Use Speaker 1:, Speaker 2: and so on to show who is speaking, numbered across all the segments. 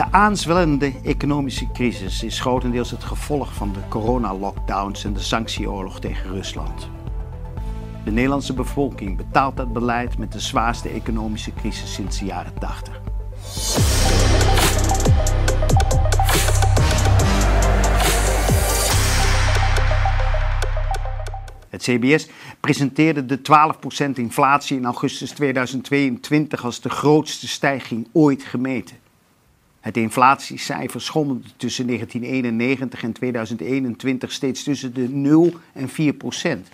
Speaker 1: De aanzwellende economische crisis is grotendeels het gevolg van de coronalockdowns en de sanctieoorlog tegen Rusland. De Nederlandse bevolking betaalt dat beleid met de zwaarste economische crisis sinds de jaren 80. Het CBS presenteerde de 12% inflatie in augustus 2022 als de grootste stijging ooit gemeten. Het inflatiecijfer schommelde tussen 1991 en 2021 steeds tussen de 0 en 4 procent.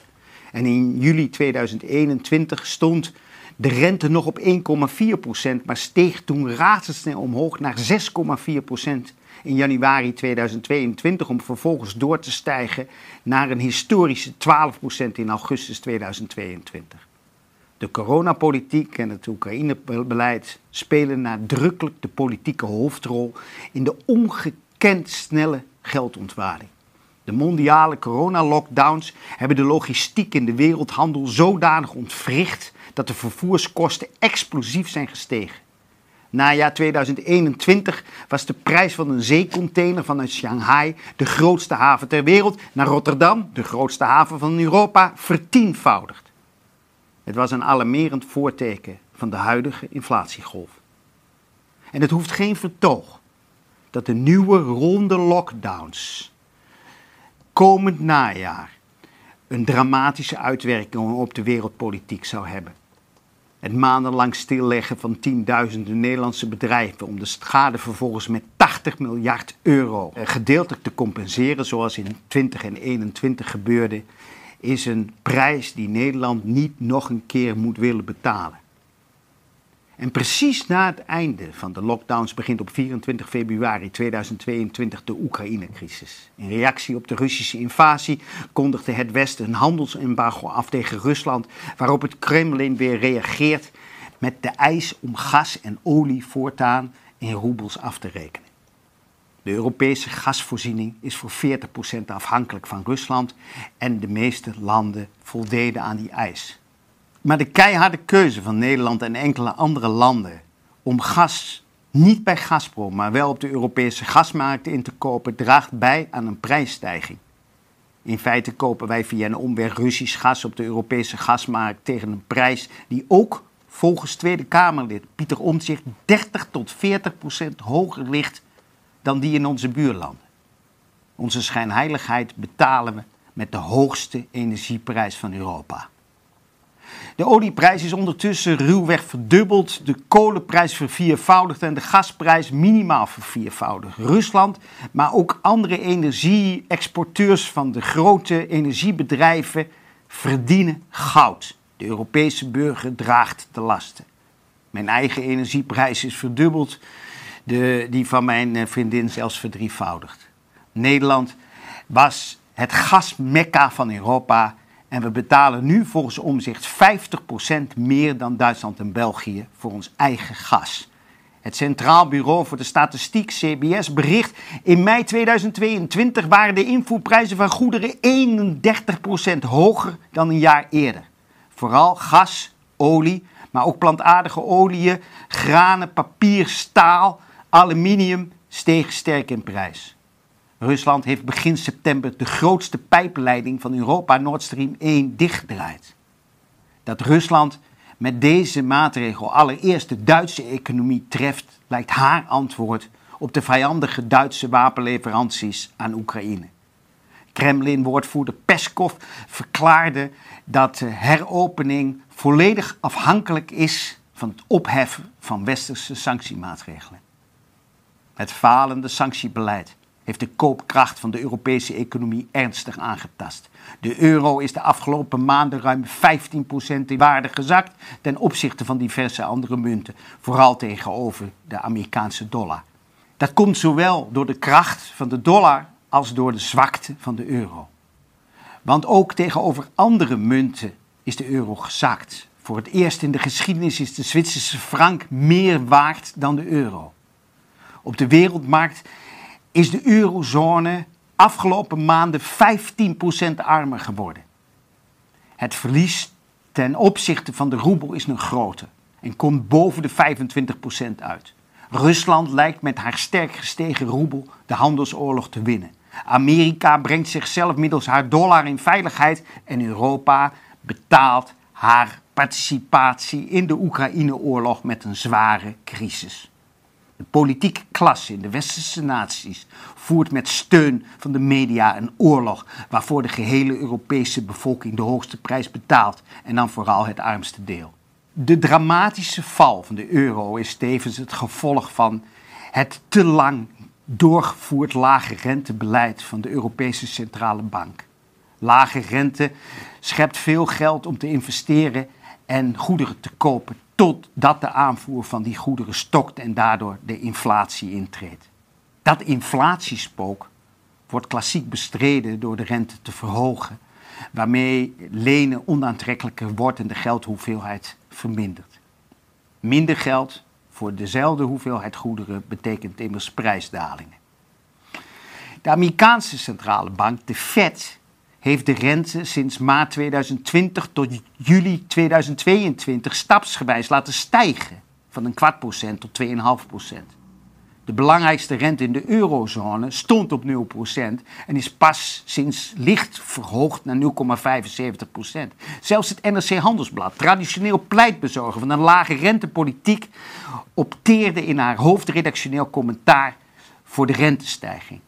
Speaker 1: En in juli 2021 stond de rente nog op 1,4 procent, maar steeg toen razendsnel omhoog naar 6,4 procent in januari 2022 om vervolgens door te stijgen naar een historische 12% in augustus 2022. De coronapolitiek en het Oekraïnebeleid spelen nadrukkelijk de politieke hoofdrol in de ongekend snelle geldontwaarding. De mondiale coronalockdowns hebben de logistiek in de wereldhandel zodanig ontwricht dat de vervoerskosten explosief zijn gestegen. Najaar 2021 was de prijs van een zeecontainer vanuit Shanghai, de grootste haven ter wereld, naar Rotterdam, de grootste haven van Europa, vertienvoudigd. Het was een alarmerend voorteken van de huidige inflatiegolf. En het hoeft geen vertoog dat de nieuwe ronde lockdowns komend najaar een dramatische uitwerking op de wereldpolitiek zou hebben. Het maandenlang stilleggen van tienduizenden Nederlandse bedrijven om de schade vervolgens met 80 miljard euro eh, gedeeltelijk te compenseren, zoals in 20 en 21 gebeurde, is een prijs die Nederland niet nog een keer moet willen betalen. En precies na het einde van de lockdowns begint op 24 februari 2022 de Oekraïne-crisis. In reactie op de Russische invasie kondigde het Westen een handelsembargo af tegen Rusland, waarop het Kremlin weer reageert met de eis om gas en olie voortaan in roebels af te rekenen. De Europese gasvoorziening is voor 40% afhankelijk van Rusland en de meeste landen voldeden aan die eis. Maar de keiharde keuze van Nederland en enkele andere landen om gas niet bij Gazprom, maar wel op de Europese gasmarkt in te kopen, draagt bij aan een prijsstijging. In feite kopen wij via een omweg Russisch gas op de Europese gasmarkt tegen een prijs die ook volgens Tweede Kamerlid Pieter Omtzigt 30 tot 40 procent hoger ligt dan die in onze buurlanden. Onze schijnheiligheid betalen we met de hoogste energieprijs van Europa. De olieprijs is ondertussen ruwweg verdubbeld, de kolenprijs verviervoudigd en de gasprijs minimaal verviervoudigd. Rusland, maar ook andere energie-exporteurs van de grote energiebedrijven verdienen goud. De Europese burger draagt de lasten. Mijn eigen energieprijs is verdubbeld, de, die van mijn eh, vriendin zelfs verdrievoudigd. Nederland was het gasmekka van Europa en we betalen nu volgens omzicht 50% meer dan Duitsland en België voor ons eigen gas. Het Centraal Bureau voor de Statistiek, CBS, bericht in mei 2022 waren de invoerprijzen van goederen 31% hoger dan een jaar eerder. Vooral gas, olie, maar ook plantaardige oliën, granen, papier, staal, aluminium stegen sterk in prijs. Rusland heeft begin september de grootste pijpleiding van Europa, Nord Stream 1, dichtgedraaid. Dat Rusland met deze maatregel allereerst de Duitse economie treft, lijkt haar antwoord op de vijandige Duitse wapenleveranties aan Oekraïne. Kremlin-woordvoerder Peskov verklaarde dat de heropening volledig afhankelijk is van het opheffen van westerse sanctiemaatregelen. Het falende sanctiebeleid heeft de koopkracht van de Europese economie ernstig aangetast. De euro is de afgelopen maanden ruim 15% in waarde gezakt ten opzichte van diverse andere munten, vooral tegenover de Amerikaanse dollar. Dat komt zowel door de kracht van de dollar als door de zwakte van de euro. Want ook tegenover andere munten is de euro gezakt. Voor het eerst in de geschiedenis is de Zwitserse frank meer waard dan de euro. Op de wereldmarkt is de eurozone afgelopen maanden 15% armer geworden. Het verlies ten opzichte van de roebel is nog groter en komt boven de 25% uit. Rusland lijkt met haar sterk gestegen roebel de handelsoorlog te winnen. Amerika brengt zichzelf middels haar dollar in veiligheid en Europa betaalt haar participatie in de Oekraïne-oorlog met een zware crisis. De politieke klasse in de westerse naties voert met steun van de media een oorlog waarvoor de gehele Europese bevolking de hoogste prijs betaalt en dan vooral het armste deel. De dramatische val van de euro is tevens het gevolg van het te lang doorgevoerd lage rentebeleid van de Europese Centrale Bank. Lage rente schept veel geld om te investeren en goederen te kopen, totdat de aanvoer van die goederen stokt en daardoor de inflatie intreedt. Dat inflatiespook wordt klassiek bestreden door de rente te verhogen, waarmee lenen onaantrekkelijker wordt en de geldhoeveelheid vermindert. Minder geld voor dezelfde hoeveelheid goederen betekent immers prijsdalingen. De Amerikaanse centrale bank, de Fed, heeft de rente sinds maart 2020 tot juli 2022 stapsgewijs laten stijgen van een kwart procent tot 2,5 procent. De belangrijkste rente in de eurozone stond op 0% en is pas sinds licht verhoogd naar 0,75%. Zelfs het NRC Handelsblad, traditioneel pleitbezorger van een lage rentepolitiek, opteerde in haar hoofdredactioneel commentaar voor de rentestijging.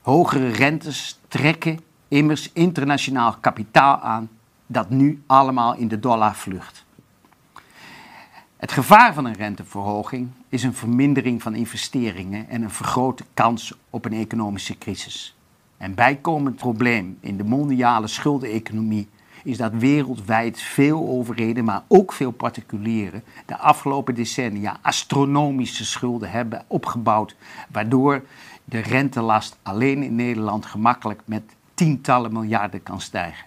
Speaker 1: Hogere rentes trekken immers internationaal kapitaal aan dat nu allemaal in de dollar vlucht. Het gevaar van een renteverhoging is een vermindering van investeringen en een vergrote kans op een economische crisis. Een bijkomend probleem in de mondiale schuldeneconomie is dat wereldwijd veel overheden, maar ook veel particulieren, de afgelopen decennia astronomische schulden hebben opgebouwd, waardoor de rentelast alleen in Nederland gemakkelijk met tientallen miljarden kan stijgen.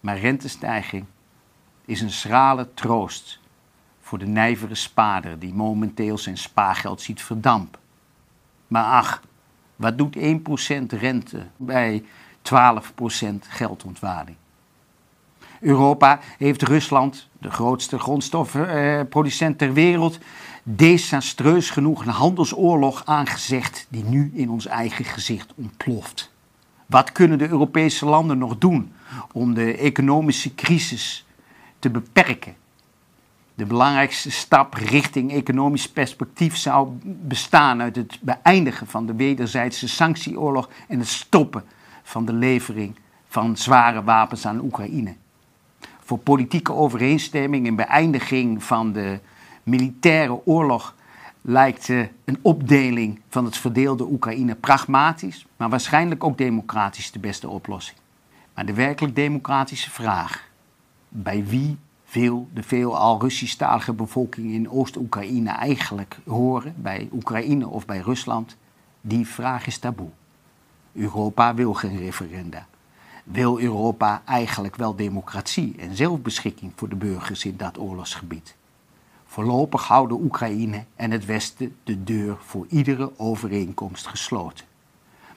Speaker 1: Maar rentestijging is een schrale troost voor de nijvere spaarder die momenteel zijn spaargeld ziet verdampen. Maar ach, wat doet 1% rente bij 12% geldontwaarding? Europa heeft Rusland, de grootste grondstoffenproducent ter wereld, desastreus genoeg een handelsoorlog aangezegd die nu in ons eigen gezicht ontploft. Wat kunnen de Europese landen nog doen om de economische crisis te beperken? De belangrijkste stap richting economisch perspectief zou bestaan uit het beëindigen van de wederzijdse sanctieoorlog en het stoppen van de levering van zware wapens aan Oekraïne. Voor politieke overeenstemming en beëindiging van de militaire oorlog lijkt een opdeling van het verdeelde Oekraïne pragmatisch, maar waarschijnlijk ook democratisch de beste oplossing. Maar de werkelijk democratische vraag: bij wie wil de veelal Russisch-talige bevolking in Oost-Oekraïne eigenlijk horen? Bij Oekraïne of bij Rusland? Die vraag is taboe. Europa wil geen referenda. Wil Europa eigenlijk wel democratie en zelfbeschikking voor de burgers in dat oorlogsgebied? Voorlopig houden Oekraïne en het Westen de deur voor iedere overeenkomst gesloten.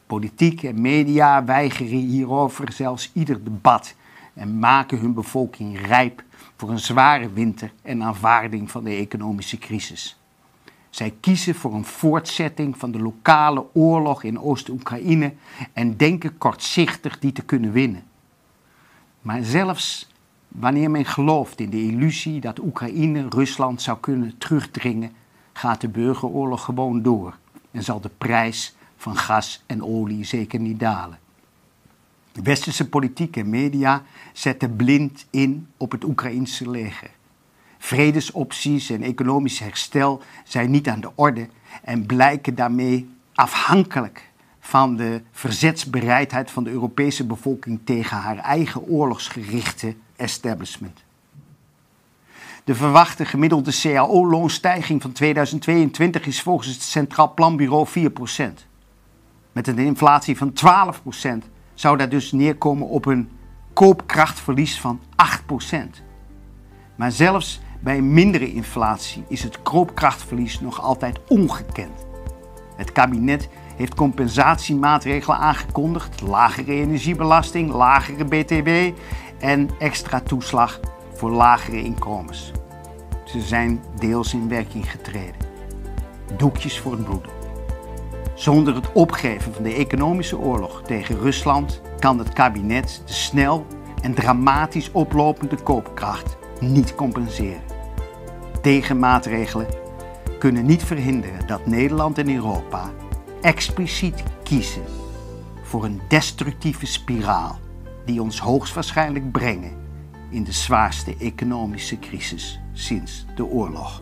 Speaker 1: Politiek en media weigeren hierover zelfs ieder debat en maken hun bevolking rijp voor een zware winter en aanvaarding van de economische crisis. Zij kiezen voor een voortzetting van de lokale oorlog in Oost-Oekraïne en denken kortzichtig die te kunnen winnen. Maar zelfs Wanneer men gelooft in de illusie dat Oekraïne Rusland zou kunnen terugdringen, gaat de burgeroorlog gewoon door en zal de prijs van gas en olie zeker niet dalen. De westerse politiek en media zetten blind in op het Oekraïnse leger. Vredesopties en economisch herstel zijn niet aan de orde en blijken daarmee afhankelijk van de verzetsbereidheid van de Europese bevolking tegen haar eigen oorlogsgerichte establishment. De verwachte gemiddelde CAO-loonstijging van 2022 is volgens het Centraal Planbureau 4%. Met een inflatie van 12% zou dat dus neerkomen op een koopkrachtverlies van 8%. Maar zelfs bij mindere inflatie is het koopkrachtverlies nog altijd ongekend. Het kabinet heeft compensatiemaatregelen aangekondigd: lagere energiebelasting, lagere BTW en extra toeslag voor lagere inkomens. Ze zijn deels in werking getreden. doekjes voor het bloeden. Zonder het opgeven van de economische oorlog tegen Rusland kan het kabinet de snel en dramatisch oplopende koopkracht niet compenseren. Tegenmaatregelen kunnen niet verhinderen dat Nederland en Europa expliciet kiezen voor een destructieve spiraal die ons hoogstwaarschijnlijk brengen in de zwaarste economische crisis sinds de oorlog.